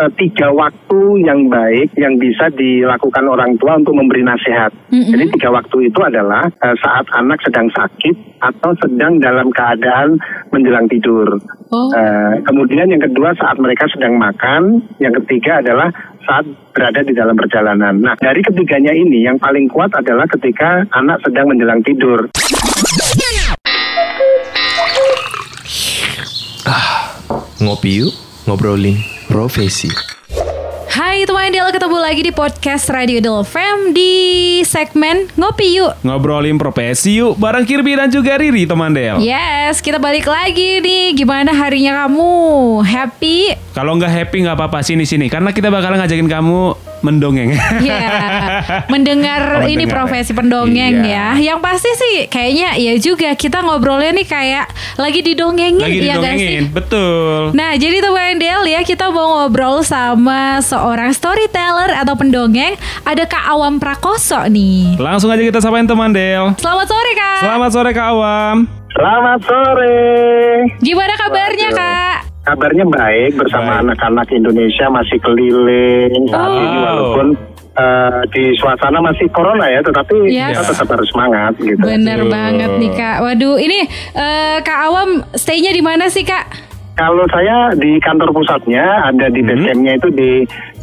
eh, tiga waktu yang baik yang bisa dilakukan orang tua untuk memberi nasihat. Mm-mm. Jadi tiga waktu itu adalah eh, saat anak sedang sakit atau sedang dalam keadaan menjelang tidur. Oh. Eh, kemudian yang kedua saat mereka sedang makan, yang ketiga adalah saat berada di dalam perjalanan. Nah, dari ketiganya ini yang paling kuat adalah ketika anak sedang menjelang tidur. Ngopi yuk, ngobrolin profesi. Hai teman Del, ketemu lagi di podcast Radio Del Fam di segmen Ngopi Yuk. Ngobrolin profesi yuk bareng Kirby dan juga Riri teman Del. Yes, kita balik lagi nih. Gimana harinya kamu? Happy? Kalau nggak happy nggak apa-apa sini sini karena kita bakal ngajakin kamu mendongeng. Ya, mendengar Oh, ini mendengar profesi ya. pendongeng Iya. ya. Yang pasti sih kayaknya ya juga kita ngobrolnya nih kayak lagi didongengin Lagi ya nggak sih? didongengin, betul. Nah, jadi teman Del ya, kita mau ngobrol sama seorang storyteller atau pendongeng. Ada Kak Awam Prakoso nih. Langsung aja kita sapain teman Del. Selamat sore, Kak. Selamat sore Kak Awam. Selamat sore. Gimana kabarnya, Waduh. Kak? Kabarnya baik bersama anak-anak Indonesia masih keliling saat Oh. ini walaupun eh, di suasana masih corona ya, tetapi Yes. kita tetap harus semangat gitu. Bener banget nih, Kak. Waduh, ini eh, Kak Awam stay-nya di mana sih, Kak? Kalau saya di kantor pusatnya ada di Hmm. BSM-nya itu di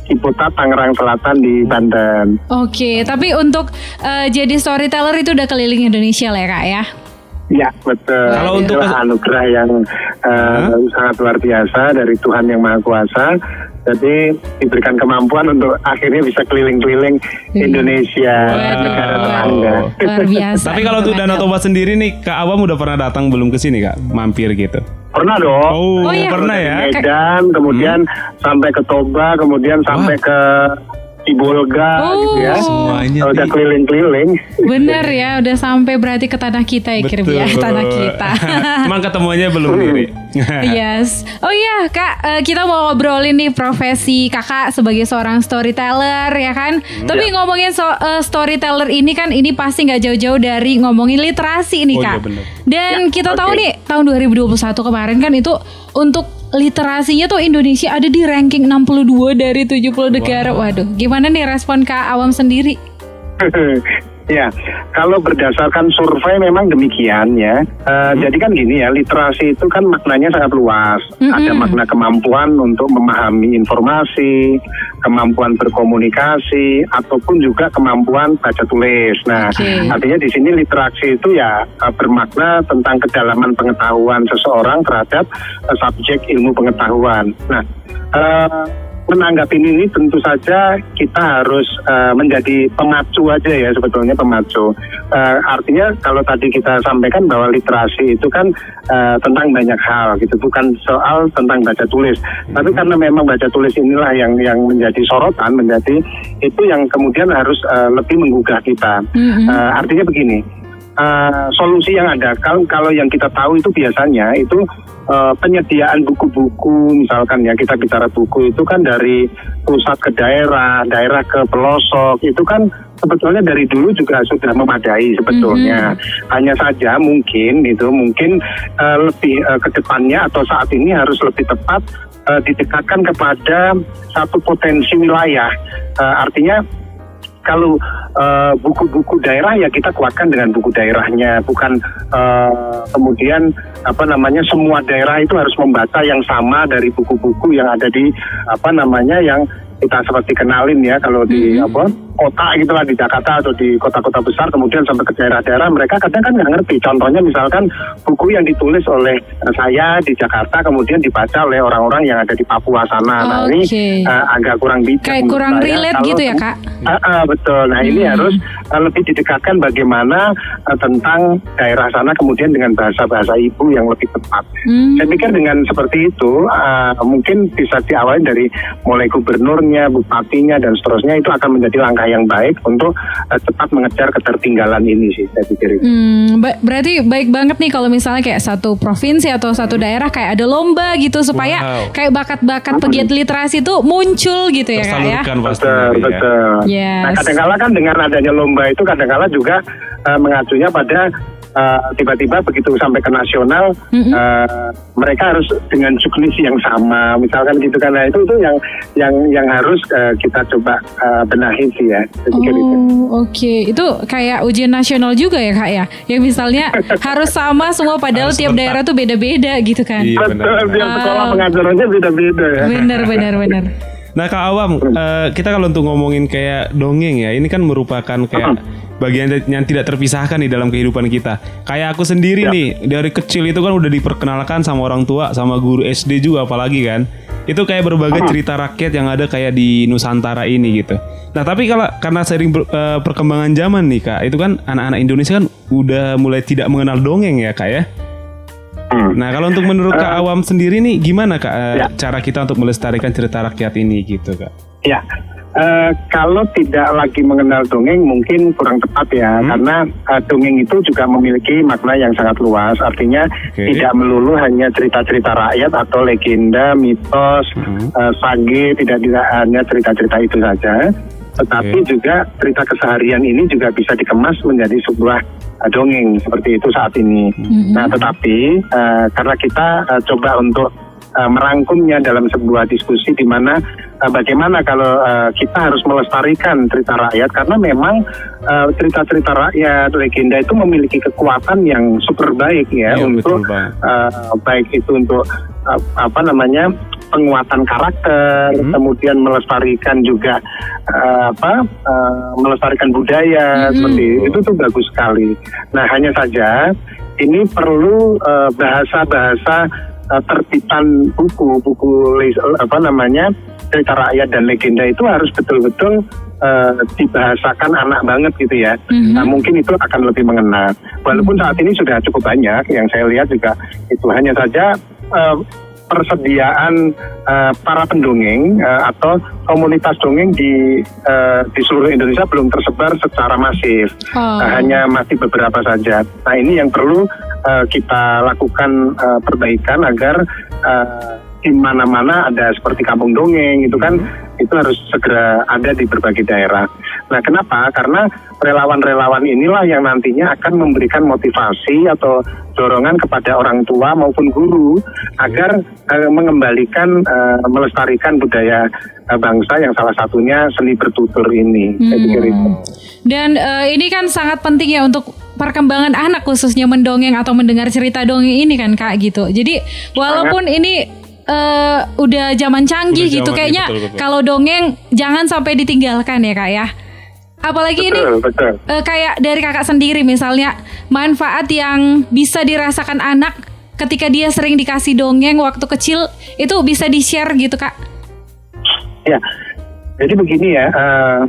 Ciputat, Tangerang Selatan di Banten. Oke, tapi untuk eh, jadi storyteller itu udah keliling Indonesia lah ya, Kak ya? Ya betul. Kalau untuk anugerah yang eh, sangat luar biasa dari Tuhan yang Maha Kuasa. Jadi diberikan kemampuan untuk akhirnya bisa keliling-keliling Indonesia Wow. negara tetangga. Luar biasa. Tapi kalau untuk Danau Toba sendiri nih Kak Awam udah pernah datang belum ke sini Kak? Mampir gitu. Pernah dong. Oh, Oh, iya. pernah ya? Medan, kemudian sampai ke Toba, kemudian sampai ke Sibolga Oh. gitu ya. Semuanya Udah keliling-keliling. Bener ya, udah sampai berarti ke tanah kita ya, Kirby ya, tanah kita. Cuman ketemuannya belum Riri. yes. Oh iya, Kak, eh, kita mau ngobrolin nih profesi Kakak sebagai seorang storyteller ya kan. Tapi Iya. ngomongin so- eh, storyteller ini kan ini pasti nggak jauh-jauh dari ngomongin literasi nih, Oh iya, Kak. bener. Dan kita tahu oke. nih tahun 2021 kemarin kan itu untuk literasinya tuh Indonesia ada di ranking 62 dari 70 negara. Waduh, gimana nih respon Kak Awam sendiri? ya, kalau berdasarkan survei memang demikian ya. Eh, Jadi kan gini ya, literasi itu kan maknanya sangat luas. Ada makna kemampuan untuk memahami informasi, kemampuan berkomunikasi, ataupun juga kemampuan baca tulis. Nah, Oke. artinya di sini literasi itu ya eh, bermakna tentang kedalaman pengetahuan seseorang terhadap eh, subjek ilmu pengetahuan. Nah, eh, menanggapi ini tentu saja kita harus eh, menjadi pemacu aja ya sebetulnya pemacu. Eh, artinya kalau tadi kita sampaikan bahwa literasi itu kan eh, tentang banyak hal gitu, bukan soal tentang baca tulis. Tapi karena memang baca tulis inilah yang yang menjadi sorotan, menjadi itu yang kemudian harus eh, lebih menggugah kita. Mm-mm. Eh, artinya begini, eh, solusi yang ada kalau kalau yang kita tahu itu biasanya itu eh, penyediaan buku-buku misalkan ya kita bicara buku itu kan dari pusat ke daerah, daerah ke pelosok itu kan sebetulnya dari dulu juga sudah memadai sebetulnya. Hanya saja mungkin itu mungkin eh, lebih eh, ke depannya atau saat ini harus lebih tepat eh, didekatkan kepada satu potensi wilayah. Eh, artinya kalau eh, buku-buku daerah ya kita kuatkan dengan buku daerahnya. Bukan eh, kemudian apa namanya semua daerah itu harus membaca yang sama dari buku-buku yang ada di apa namanya yang kita seperti kenalin ya kalau di apa kota gitulah di Jakarta atau di kota-kota besar kemudian sampai ke daerah-daerah mereka kadang kan nggak ngerti contohnya misalkan buku yang ditulis oleh eh, saya di Jakarta kemudian dibaca oleh orang-orang yang ada di Papua sana nah ini eh, agak kurang bijak Kayak kurang saya. relate Kalau gitu ya, Kak? Ah, ah, betul. Nah ini Hmm. harus uh, lebih didekatkan bagaimana uh, tentang daerah sana kemudian dengan bahasa-bahasa ibu yang lebih tepat. Hmm. Saya pikir dengan seperti itu uh, mungkin bisa diawali dari mulai gubernurnya, bupatinya dan seterusnya itu akan menjadi langkah yang baik untuk uh, cepat mengejar ketertinggalan ini sih saya pikir. Hmm, ba- berarti baik banget nih kalau misalnya kayak satu provinsi atau satu daerah kayak ada lomba gitu supaya Wow. kayak bakat-bakat pegiat literasi itu muncul gitu ya kak ya. Betul, Riri, ya. betul. Yes. Nah, kadang-kala kan dengan adanya lomba itu kadang-kala juga eh, mengacunya pada eh, tiba-tiba begitu sampai ke nasional Mm-mm. eh, mereka harus dengan juknis yang sama misalkan gitu kan nah itu itu yang yang yang harus eh, kita coba eh, benahi sih ya saya pikir itu. Oh, oke. Itu kayak ujian nasional juga ya, Kak ya? Yang misalnya harus sama semua padahal Harus tiap daerah tuh beda-beda gitu kan. Iya, Betul, benar. biar sekolah Ah. pengajarannya beda-beda ya. Bener, bener, bener. Nah Kak Awam, eh, kita kalau untuk ngomongin kayak dongeng ya, ini kan merupakan kayak bagian yang tidak terpisahkan di dalam kehidupan kita. Kayak aku sendiri Ya. nih, dari kecil itu kan udah diperkenalkan sama orang tua, sama guru SD juga apalagi kan. Itu kayak berbagai cerita rakyat yang ada kayak di Nusantara ini gitu. Nah tapi kalau karena sering ber- eh, perkembangan zaman nih kak, itu kan anak-anak Indonesia kan udah mulai tidak mengenal dongeng ya kak ya. Hmm. Nah kalau untuk menurut Kak Awam sendiri nih gimana Kak eh, Ya. cara kita untuk melestarikan cerita rakyat ini gitu Kak? Ya, eh, kalau tidak lagi mengenal dongeng mungkin kurang tepat ya, Hmm. karena eh, dongeng itu juga memiliki makna yang sangat luas. Artinya Oke. tidak melulu hanya cerita-cerita rakyat atau legenda, mitos, Hmm. eh, sage, tidak tidak hanya cerita-cerita itu saja, tetapi Oke. juga cerita keseharian ini juga bisa dikemas menjadi sebuah dongeng seperti itu saat ini. Mhm. Nah, tetapi eh, karena kita eh, coba untuk eh, merangkumnya dalam sebuah diskusi di mana eh, bagaimana kalau eh, kita harus melestarikan cerita rakyat karena memang cerita-cerita rakyat legenda itu memiliki kekuatan yang super baik ya Iya, untuk betul, eh, baik itu untuk eh, apa namanya penguatan karakter, Mhm. kemudian melestarikan juga eh, apa eh, melestarikan budaya Mhm. seperti itu tuh bagus sekali. Nah hanya saja ini perlu eh, bahasa-bahasa eh, terbitan buku buku lis- apa namanya cerita rakyat dan legenda itu harus betul-betul eh, dibahasakan anak banget gitu ya. Mhm. Nah, mungkin itu akan lebih mengena. Walaupun saat ini sudah cukup banyak yang saya lihat juga itu hanya saja eh, persediaan eh, para pendongeng eh, atau komunitas dongeng di eh, di seluruh Indonesia belum tersebar secara masif. Oh. Eh, hanya masih beberapa saja. Nah, ini yang perlu eh, kita lakukan eh, perbaikan agar eh, di mana-mana ada seperti kampung dongeng itu kan itu harus segera ada di berbagai daerah. Nah, kenapa? Karena relawan-relawan inilah yang nantinya akan memberikan motivasi atau dorongan kepada orang tua maupun guru agar eh, mengembalikan eh, melestarikan budaya eh, bangsa yang salah satunya seni bertutur ini. Saya pikir itu. Dan eh, ini kan sangat penting ya untuk perkembangan anak khususnya mendongeng atau mendengar cerita dongeng ini kan kak gitu. Jadi walaupun ini eh, udah zaman canggih Udah gitu zamannya, kayaknya betul, betul. kalau dongeng jangan sampai ditinggalkan ya kak ya. Apalagi ini Betul, betul. eh, kayak dari kakak sendiri misalnya manfaat yang bisa dirasakan anak ketika dia sering dikasih dongeng waktu kecil itu bisa di share gitu kak. Ya, jadi begini ya, eh,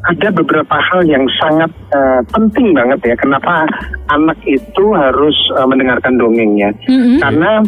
ada beberapa hal yang sangat eh, penting banget ya. Kenapa anak itu harus eh, mendengarkan dongengnya? Mm-mm. Karena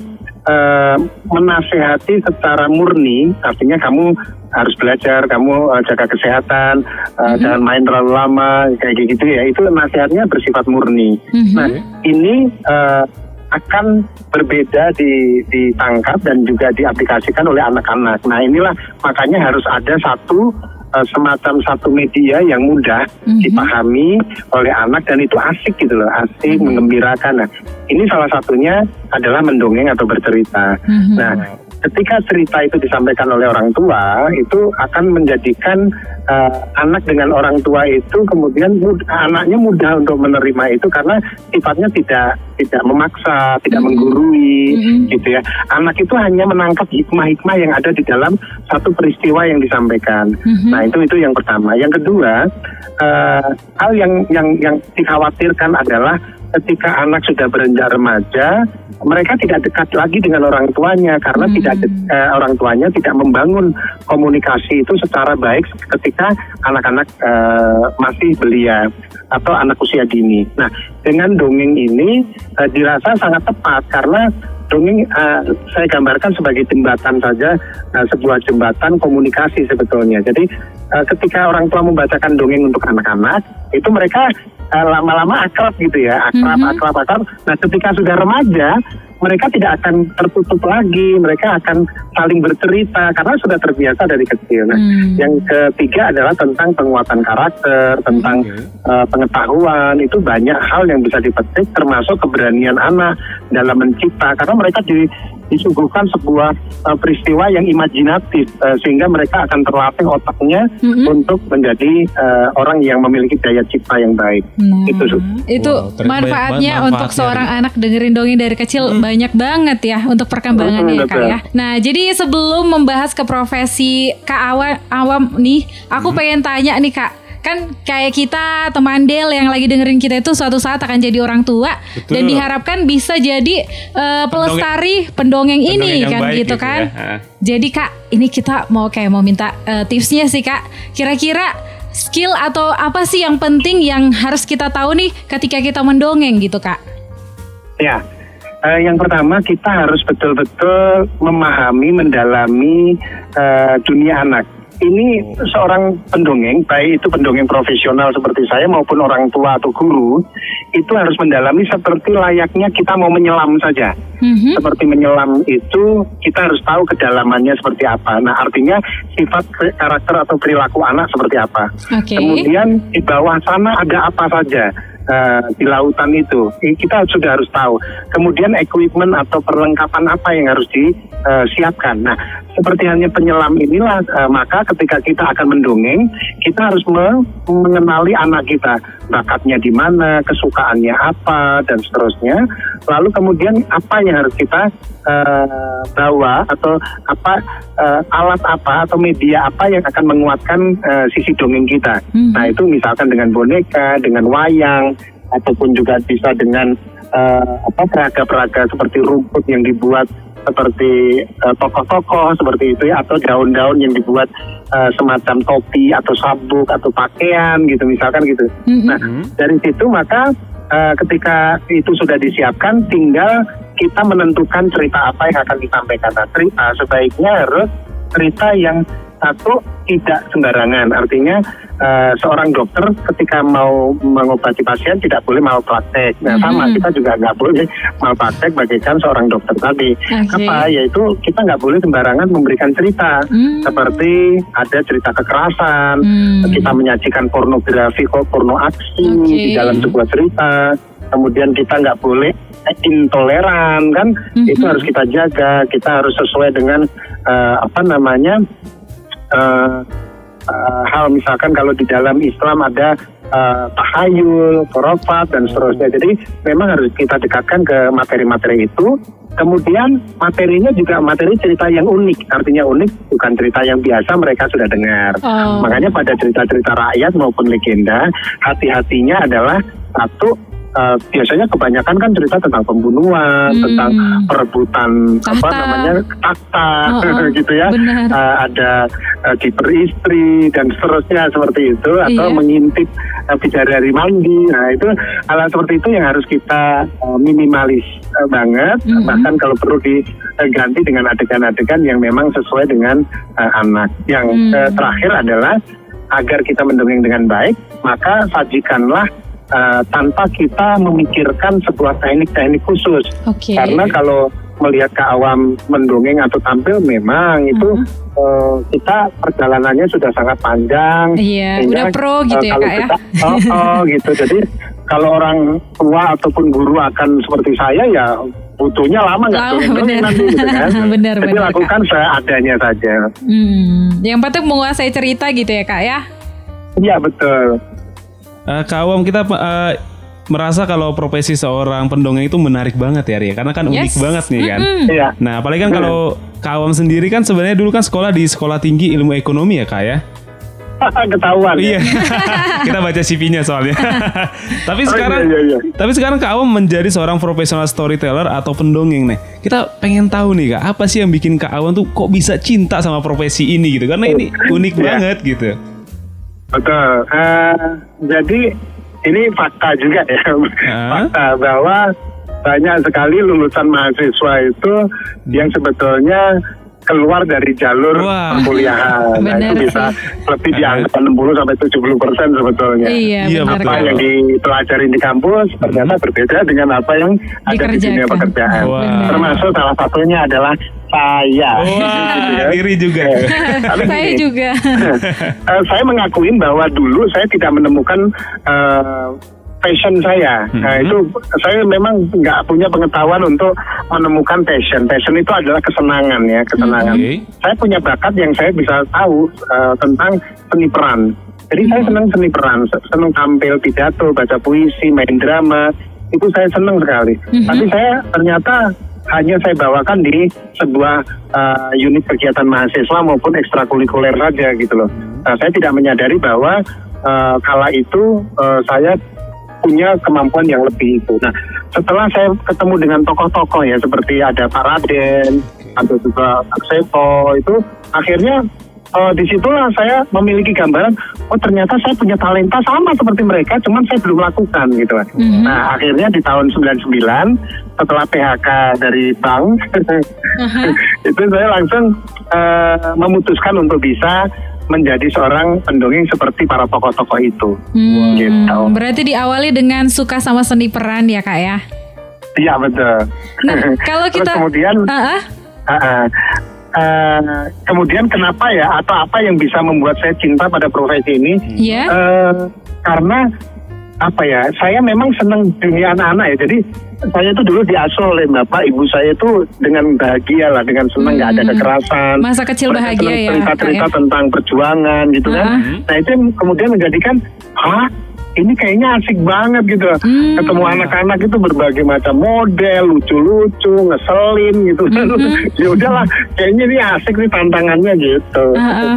eh, menasehati secara murni, artinya kamu harus belajar, kamu eh, jaga kesehatan, eh, jangan main terlalu lama, kayak gitu ya. Itu nasihatnya bersifat murni. Mhm. Nah, ini eh, akan berbeda di, ditangkap dan juga diaplikasikan oleh anak-anak. Nah, inilah makanya harus ada satu eh, semacam satu media yang mudah Mhm. dipahami oleh anak dan itu asik gitu loh, asik, menggembirakan. Nah, ini salah satunya adalah mendongeng atau bercerita. Mhm. Nah, ketika cerita itu disampaikan oleh orang tua, itu akan menjadikan eh, anak dengan orang tua itu kemudian mud- anaknya mudah untuk menerima itu karena sifatnya tidak tidak memaksa, tidak menggurui, Mhm. gitu ya. Anak itu hanya menangkap hikmah-hikmah yang ada di dalam satu peristiwa yang disampaikan. Mhm. Nah, itu itu yang pertama. Yang kedua, eh, hal yang yang yang dikhawatirkan adalah ketika anak sudah beranjak remaja, mereka tidak dekat lagi dengan orang tuanya karena Hmm. tidak eh, orang tuanya tidak membangun komunikasi itu secara baik ketika anak-anak eh, masih belia atau anak usia dini. Nah, dengan dongeng ini eh, dirasa sangat tepat karena dongeng eh, saya gambarkan sebagai jembatan saja eh, sebuah jembatan komunikasi sebetulnya. Jadi eh, ketika orang tua membacakan dongeng untuk anak-anak itu mereka eh, lama-lama akrab gitu ya, akrab, Mhm. akrab, akrab. Nah, ketika sudah remaja mereka tidak akan tertutup lagi, mereka akan saling bercerita karena sudah terbiasa dari kecil. Nah, Hmm. yang ketiga adalah tentang penguatan karakter, tentang uh, pengetahuan itu banyak hal yang bisa dipetik, termasuk keberanian anak dalam mencipta karena mereka di, disuguhkan sebuah uh, peristiwa yang imajinatif uh, sehingga mereka akan terlatih otaknya Mhm. untuk menjadi uh, orang yang memiliki daya cipta yang baik. Nah, Itu, itu Wow, manfaatnya banget untuk manfaatnya, seorang anak dengerin dongeng dari kecil banyak banget ya untuk perkembangannya Hmm, ya, Kak ya. Nah, jadi sebelum membahas ke profesi Kak Awam, awam nih, aku pengen tanya nih Kak. Kan kayak kita teman Del yang lagi dengerin kita itu suatu saat akan jadi orang tua Betul. dan diharapkan bisa jadi eh, pelestari pendongeng, ini Pendongeng kan baik gitu gitu kan. ya. Jadi Kak, ini kita mau kayak mau minta eh, tipsnya sih Kak. Kira-kira skill atau apa sih yang penting yang harus kita tahu nih ketika kita mendongeng gitu Kak? Ya, eh, yang pertama kita harus betul-betul memahami, mendalami eh, dunia anak. Ini seorang pendongeng, baik itu pendongeng profesional seperti saya maupun orang tua atau guru, itu harus mendalami seperti layaknya kita mau menyelam saja. Mhm. Seperti menyelam itu kita harus tahu kedalamannya seperti apa. Nah, artinya sifat karakter atau perilaku anak seperti apa. Oke. Kemudian di bawah sana ada apa saja eh, di lautan itu. Kita sudah harus tahu. Kemudian equipment atau perlengkapan apa yang harus disiapkan. Nah, seperti hanya penyelam inilah eh, maka ketika kita akan mendongeng, kita harus me- mengenali anak kita, bakatnya di mana, kesukaannya apa dan seterusnya. Lalu kemudian apa yang harus kita eh, bawa atau apa eh, alat apa atau media apa yang akan menguatkan eh, sisi dongeng kita. Mhm. Nah itu misalkan dengan boneka, dengan wayang, ataupun juga bisa dengan eh, apa peraga-peraga seperti rumput yang dibuat seperti eh, tokoh-tokoh seperti itu ya atau daun-daun yang dibuat eh, semacam topi atau sabuk atau pakaian gitu misalkan gitu. Mhm. Nah dari situ maka eh, ketika itu sudah disiapkan tinggal kita menentukan cerita apa yang akan disampaikan. Nah, cerita sebaiknya harus cerita yang satu tidak sembarangan. Artinya eh, seorang dokter ketika mau mengobati pasien tidak boleh malpraktek. Nah sama Mhm. kita juga nggak boleh malpraktek bagaikan seorang dokter tadi. Oke. Apa? Yaitu kita nggak boleh sembarangan memberikan cerita. Hmm. Seperti ada cerita kekerasan, Hmm. kita menyajikan pornografi kok porno aksi Oke. di dalam sebuah cerita. Kemudian kita nggak boleh intoleran kan, Mhm. itu harus kita jaga. Kita harus sesuai dengan eh, apa namanya eh, eh, hal misalkan kalau di dalam Islam ada eh, tahayul, korofat dan seterusnya. Jadi memang harus kita dekatkan ke materi-materi itu. Kemudian materinya juga materi cerita yang unik, artinya unik bukan cerita yang biasa mereka sudah dengar. Oh. Makanya pada cerita-cerita rakyat maupun legenda, hati-hatinya adalah satu eh, biasanya kebanyakan kan cerita tentang pembunuhan, Hmm. tentang perebutan apa namanya tahta Oh, oh, gitu ya. benar. Eh, ada eh, kiper istri dan seterusnya seperti itu atau Iya. mengintip eh, bidadari mandi. Nah, itu hal seperti itu yang harus kita eh, minimalis eh, banget Mhm. bahkan kalau perlu diganti dengan adegan-adegan yang memang sesuai dengan eh, anak. Yang Hmm. eh, terakhir adalah agar kita mendongeng dengan baik, maka sajikanlah eh, tanpa kita memikirkan sebuah teknik-teknik khusus. Oke. Karena kalau melihat ke awam mendongeng atau tampil memang itu Mhm. eh, kita perjalanannya sudah sangat panjang. Iya, Sehingga, udah pro gitu eh, ya, kalau Kak, ya? kita- oh, oh, gitu. Jadi kalau orang tua ataupun guru akan seperti saya ya butuhnya lama nggak Lama, dongeng-dongeng bener. nanti gitu kan. Bener, Jadi bener, lakukan seadanya saja. Hmm, yang penting menguasai cerita gitu ya kak ya? Iya betul. Eh, Kak Awam kita eh, merasa kalau profesi seorang pendongeng itu menarik banget ya Ria karena kan unik Yes. banget nih kan. Mm-mm. Iya. Nah, apalagi kan kalau Kak Awam sendiri kan sebenarnya dulu kan sekolah di Sekolah Tinggi Ilmu Ekonomi ya Kak ya. Ketahuan. ya. Iya. Kita baca CV-nya soalnya. tapi Oh, sekarang iya, iya, iya. tapi sekarang Kak Awam menjadi seorang profesional storyteller atau pendongeng nih. Kita pengen tahu nih Kak, apa sih yang bikin Kak Awam tuh kok bisa cinta sama profesi ini gitu? Karena ini unik Iya. banget gitu. Betul. Eh, jadi ini fakta juga ya, fakta bahwa banyak sekali lulusan mahasiswa itu yang sebetulnya keluar dari jalur Wah. perkuliahan. Nah, itu bisa sih. lebih di angka 60 sampai 70 persen sebetulnya. Iya, Iya, benar. betul. Apa yang dipelajari di kampus ternyata berbeda dengan apa yang ada di dunia pekerjaan. Wah. Benar. Termasuk salah satunya adalah saya. Wah, Gitu ya. diri juga. Tapi Saya gini, juga. eh, saya mengakuin bahwa dulu saya tidak menemukan eh, passion saya. Nah Mhm. itu saya memang nggak punya pengetahuan untuk menemukan passion. Passion itu adalah kesenangan ya, kesenangan. Oke. Saya punya bakat yang saya bisa tahu eh, tentang seni peran. Jadi saya senang seni peran, se- senang tampil pidato, baca puisi, main drama. Itu saya senang sekali. Tapi saya ternyata hanya saya bawakan di sebuah uh, unit kegiatan mahasiswa maupun ekstrakurikuler saja gitu loh. Nah, saya tidak menyadari bahwa uh, kala itu uh, saya punya kemampuan yang lebih itu. Nah, setelah saya ketemu dengan tokoh-tokoh ya seperti ada Pak Raden, ada juga Pak Sepo itu akhirnya eh, di situlah saya memiliki gambaran oh ternyata saya punya talenta sama seperti mereka cuman saya belum lakukan gitu kan. Mhm. Nah akhirnya di tahun 99 setelah PHK dari bank itu saya langsung eh, memutuskan untuk bisa menjadi seorang pendongeng seperti para tokoh-tokoh itu. Hmm, Gitu. Berarti diawali dengan suka sama seni peran ya kak ya? Iya betul. Nah, kalau Terus kita- kemudian Ah, ah. Ah, ah. Eh, kemudian kenapa ya atau apa yang bisa membuat saya cinta pada profesi ini? Iya. Eh, karena apa ya? Saya memang senang dunia anak-anak ya. Jadi saya itu dulu diasuh oleh bapak ibu saya itu dengan bahagia lah, dengan senang nggak ada Hmm. kekerasan. Masa kecil Mereka bahagia ya, Cerita-cerita ya? tentang perjuangan gitu kan. Ah. Nah itu yang kemudian menjadikan, hah? Ini kayaknya asik banget gitu. Hmm. Ketemu anak-anak itu berbagai macam model, lucu-lucu, ngeselin gitu kan. Mhm. ya udahlah, kayaknya ini asik nih tantangannya gitu. Ah, ah.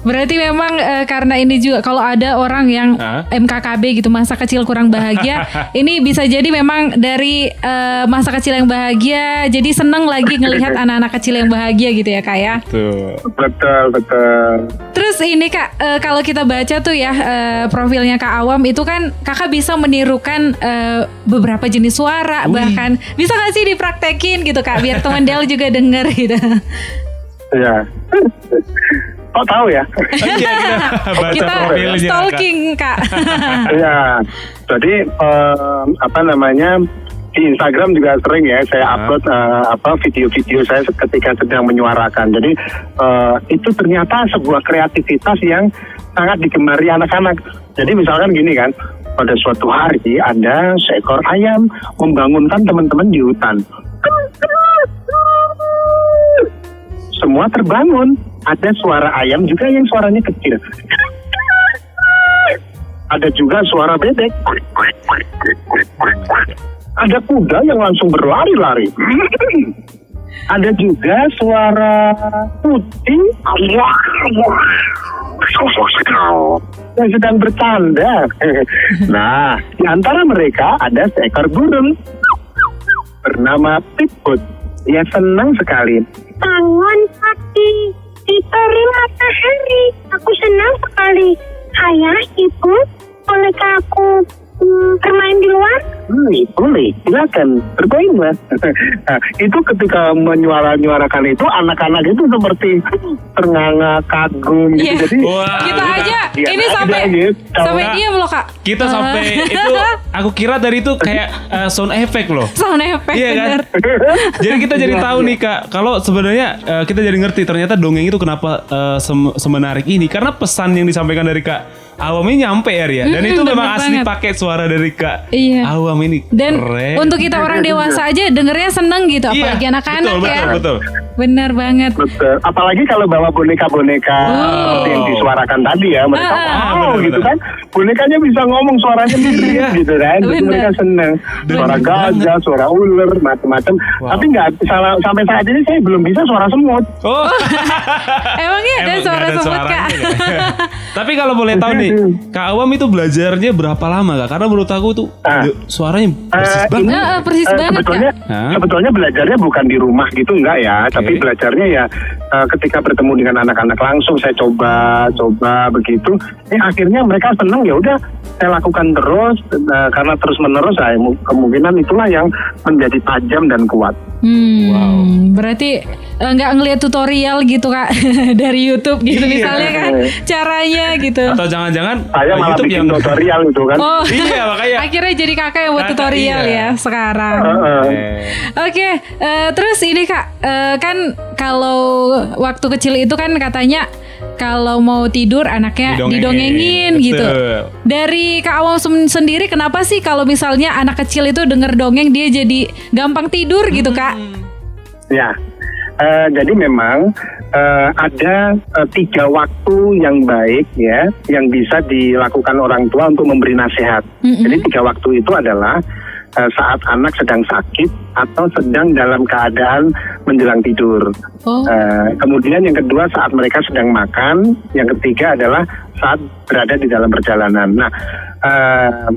Berarti memang eh, karena ini juga kalau ada orang yang Hah? MKKB gitu masa kecil kurang bahagia, ini bisa jadi memang dari eh, masa kecil yang bahagia, jadi seneng lagi ngelihat anak-anak kecil yang bahagia gitu ya kak ya. Tuh. Betul, betul. Terus ini kak, eh, kalau kita baca tuh ya eh, profilnya kak Awam itu kan kakak bisa menirukan eh, beberapa jenis suara, Wih. bahkan bisa gak sih dipraktekin gitu kak, biar teman Del juga denger gitu. Ya. Kok tahu ya? Iya, kita baca kita profilnya. Stalking kak. ya. Jadi eh, apa namanya? Di Instagram juga sering ya saya Ah. upload eh, apa video-video saya ketika sedang menyuarakan. Jadi eh, itu ternyata sebuah kreativitas yang sangat digemari anak-anak. Jadi misalkan gini kan, pada suatu hari ada seekor ayam membangunkan teman-teman di hutan. Semua terbangun. Ada suara ayam juga yang suaranya kecil. Ada juga suara bebek. Ada kuda yang langsung berlari-lari. Ada juga suara kucing yang sedang bercanda. Nah, di antara mereka ada seekor burung bernama Pitbut. Dia senang sekali. Bangun pagi, diberi matahari. Aku senang sekali. Ayah, ibu, bolehkah aku hmm, bermain di luar? Hmm, boleh, silakan bermainlah. nah, itu ketika menyuara-nyuarakan itu anak-anak itu seperti ternganga, kagum gitu. Iya. Jadi Wah, kita kita- aja Iya, ini sampai gitu. sampai Enggak. diam loh kak. Kita Ah. sampai itu aku kira dari itu kayak eh, sound effect loh. sound effect Iya kan? bener. jadi kita jadi Iya, tahu iya. nih kak, kalau sebenarnya eh, kita jadi ngerti ternyata dongeng itu kenapa eh, sem- semenarik ini karena pesan yang disampaikan dari kak Awam ini nyampe ya Ria. Dan Mm-mm, itu memang asli banget. pakai suara dari kak Iya. Awam ini. Dan Keren. untuk kita orang dewasa aja dengernya seneng gitu, Iya, apalagi anak-anak betul, ya. Betul, betul. Bener banget. Betul. Apalagi kalau bawa boneka-boneka Oh. seperti yang disuarakan tadi ya, mereka Ah, ah. wow Benar, gitu benar. kan. Bonekanya bisa ngomong suaranya mirip Iya. gitu kan. Jadi Benar. mereka seneng. Suara Benar gajah, suara ular, macam-macam. Wow. Tapi nggak salah sampai saat ini saya belum bisa suara semut. Oh. Emangnya ada Emang suara ada semut kak? Kak? Tapi kalau boleh tahu nih, Kak Awam itu belajarnya berapa lama Kak? Karena menurut aku tuh Ah. de- suaranya persis Eh, banget. ini, ah, persis eh, banget, sebetulnya, Hah? sebetulnya belajarnya bukan di rumah gitu enggak ya, tapi belajarnya ya eh, ketika bertemu dengan anak-anak langsung saya coba, coba begitu. Eh akhirnya mereka senang ya udah saya lakukan terus eh, karena terus menerus saya kemungkinan itulah yang menjadi tajam dan kuat. Hmm, berarti eh, nggak ngelihat tutorial gitu kak dari YouTube gitu Iya. misalnya kan caranya gitu. Atau jangan-jangan Saya uh, malah YouTube bikin yang tutorial itu kan. Oh, Iya, makanya. akhirnya jadi kakak yang buat Kakak, tutorial iya. ya sekarang. Heeh. Eh, Oke, eh, terus ini kak, eh, kan kalau waktu kecil itu kan katanya kalau mau tidur anaknya Didongengin. didongengin gitu. Dari kak Awam sendiri, kenapa sih kalau misalnya anak kecil itu denger dongeng dia jadi gampang tidur gitu kak? Ya, eh, jadi memang eh, ada eh, tiga waktu yang baik ya, yang bisa dilakukan orang tua untuk memberi nasihat. Mm-mm. Jadi tiga waktu itu adalah saat anak sedang sakit atau sedang dalam keadaan menjelang tidur. Oh, Eh, kemudian yang kedua saat mereka sedang makan, yang ketiga adalah saat berada di dalam perjalanan. Nah, eh,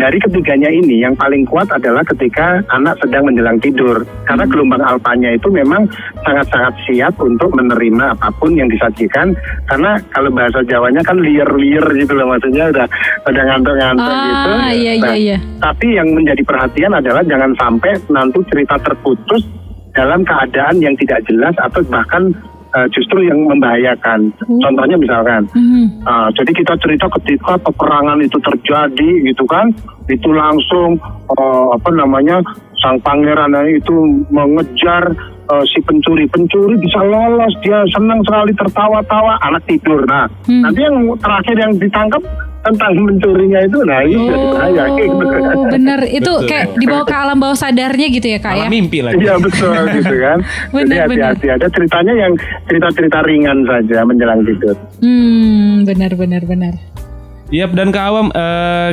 dari ketiganya ini yang paling kuat adalah ketika anak sedang menjelang tidur, karena gelombang alfanya itu memang sangat-sangat siap untuk menerima apa pun yang disajikan. Karena kalau bahasa Jawanya kan liar-liar gitu loh, maksudnya udah udah ngantuk-ngantuk Ah, gitu. iya, iya, Nah, iya. Tapi yang menjadi perhatian adalah jangan sampai nanti cerita terputus dalam keadaan yang tidak jelas atau bahkan eh, justru yang membahayakan. Contohnya misalkan, mhm. ah, jadi kita cerita ketika peperangan itu terjadi gitu kan, itu langsung eh, apa namanya sang pangeran itu mengejar eh, si pencuri, pencuri bisa lolos, dia senang sekali tertawa-tawa, anak tidur. Nah, Hmm. nanti yang terakhir yang ditangkap tentang pencurinya itu, nah ini jadi bahaya gitu. Oh, bener itu Betul. kayak dibawa ke alam bawah sadarnya gitu ya kak ya? mimpi lagi. Iya betul gitu kan. Jadi Benar, benar. hati-hati. Ada ceritanya yang cerita-cerita ringan saja menjelang tidur. Hmm, benar benar benar. Iya dan Kak Awam eh,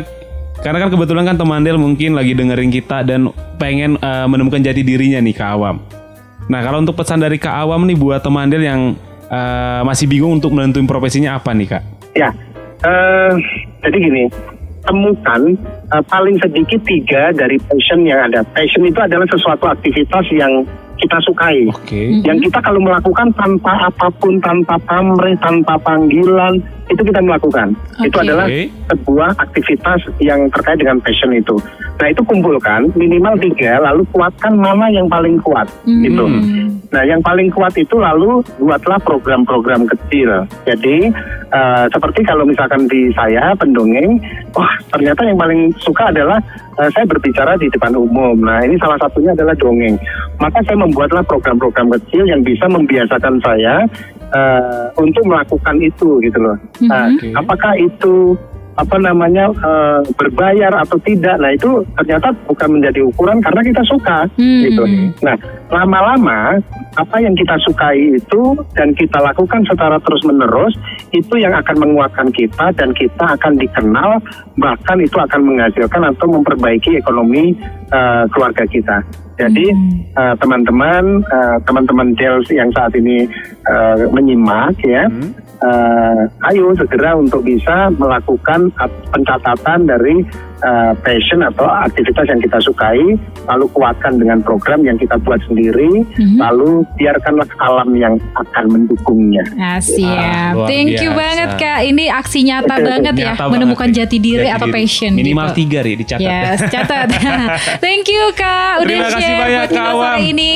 karena kan kebetulan kan teman Del mungkin lagi dengerin kita dan pengen eh, menemukan jati dirinya nih Kak Awam. Nah kalau untuk pesan dari Kak Awam nih buat teman Del yang eh, masih bingung untuk menentuin profesinya apa nih Kak? Ya, eh, jadi gini, temukan eh, paling sedikit tiga dari passion yang ada. Passion itu adalah sesuatu aktivitas yang kita sukai. Oke. Yang kita kalau melakukan tanpa apa pun, tanpa pamrih, tanpa panggilan, itu kita melakukan. Itu Oke. adalah sebuah aktivitas yang terkait dengan passion itu. Nah itu kumpulkan minimal tiga, lalu kuatkan mana yang paling kuat, gitu. Nah yang paling kuat itu lalu buatlah program-program kecil. Jadi eh, seperti kalau misalkan di saya pendongeng, wah ternyata yang paling suka adalah eh, saya berbicara di depan umum. Nah ini salah satunya adalah dongeng. Maka saya membuatlah program-program kecil yang bisa membiasakan saya eh, untuk melakukan itu gitu loh. Nah, Mhm. apakah itu apa namanya eh, berbayar atau tidak? Nah itu ternyata bukan menjadi ukuran karena kita suka Hmm. gitu. Nah lama-lama apa yang kita sukai itu dan kita lakukan secara terus menerus itu yang akan menguatkan kita dan kita akan dikenal bahkan itu akan menghasilkan atau memperbaiki ekonomi eh, keluarga kita. Jadi eh, teman-teman eh, teman-teman Dels yang saat ini eh, menyimak ya. Eh, ayo segera untuk bisa melakukan at- pencatatan dari eh, passion atau aktivitas yang kita sukai, lalu kuatkan dengan program yang kita buat sendiri, Mhm. lalu biarkanlah alam yang akan mendukungnya. Ah, siap. Ah, luar Thank you biasa. banget Kak. Ini aksi nyata banget ya Nyata menemukan banget, jati diri Jati atau passion Minimal gitu. tiga ri dicatat. Yes, catat. Thank you Kak udah Terima kasih share banyak, buat kita Kak sore Awam. ini.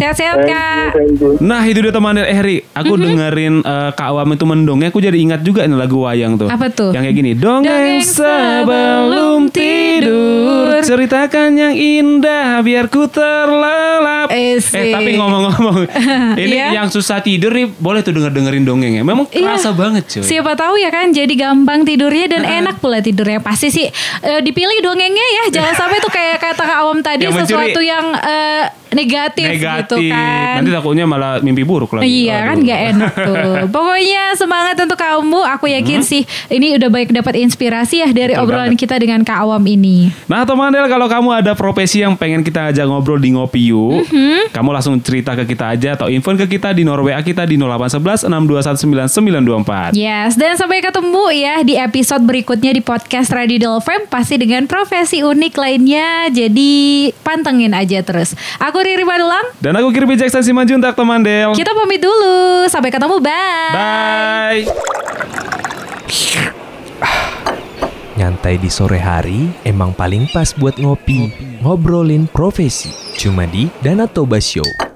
Sehat-sehat Kak. Nah itu dia teman Del. Eh Ri, aku Mhm. dengerin eh, Kak Awam itu mendongeng, aku jadi ingat juga nih lagu wayang tuh. Apa tuh? Yang kayak gini. Dongeng Dongeng sebelum tidur. Ceritakan yang indah biar ku terlelap. Eh, Eh tapi ngomong-ngomong, ini Iya. yang susah tidur nih boleh tuh denger dengerin dongeng ya. Memang Iya. kerasa banget cuy. Siapa tahu ya kan jadi gampang tidurnya dan enak pula tidurnya. Pasti sih eh, dipilih dongengnya ya. Jangan sampai tuh kayak kata Kak Awam tadi Yang mencuri. sesuatu yang eh, negatif, gitu Negatif. kan. Nanti takutnya malah mimpi buruk lagi. Iya kan Aduh. gak enak tuh. Pokoknya semangat untuk kamu. Aku yakin sih ini udah baik dapat inspirasi ya dari Hmm. Betul obrolan banget. kita dengan Kak Awam ini. Nah teman Del kalau kamu ada profesi yang pengen kita ajak ngobrol di Ngopi Yuk Mhm. Kamu langsung cerita ke kita aja Atau info ke kita di nomor WA kita di 0811 6219924 Yes, dan sampai ketemu ya di episode berikutnya di podcast Radio Del FM pasti dengan profesi unik lainnya. Jadi pantengin aja terus. Aku Riri Manulang. Dan aku Kirby Jackson Simanjuntak teman Del Kita pamit dulu. Sampai ketemu. Bye. Bye Nyantai di sore hari emang paling pas buat ngopi, ngobrolin profesi. Cuma di Danatoba Show.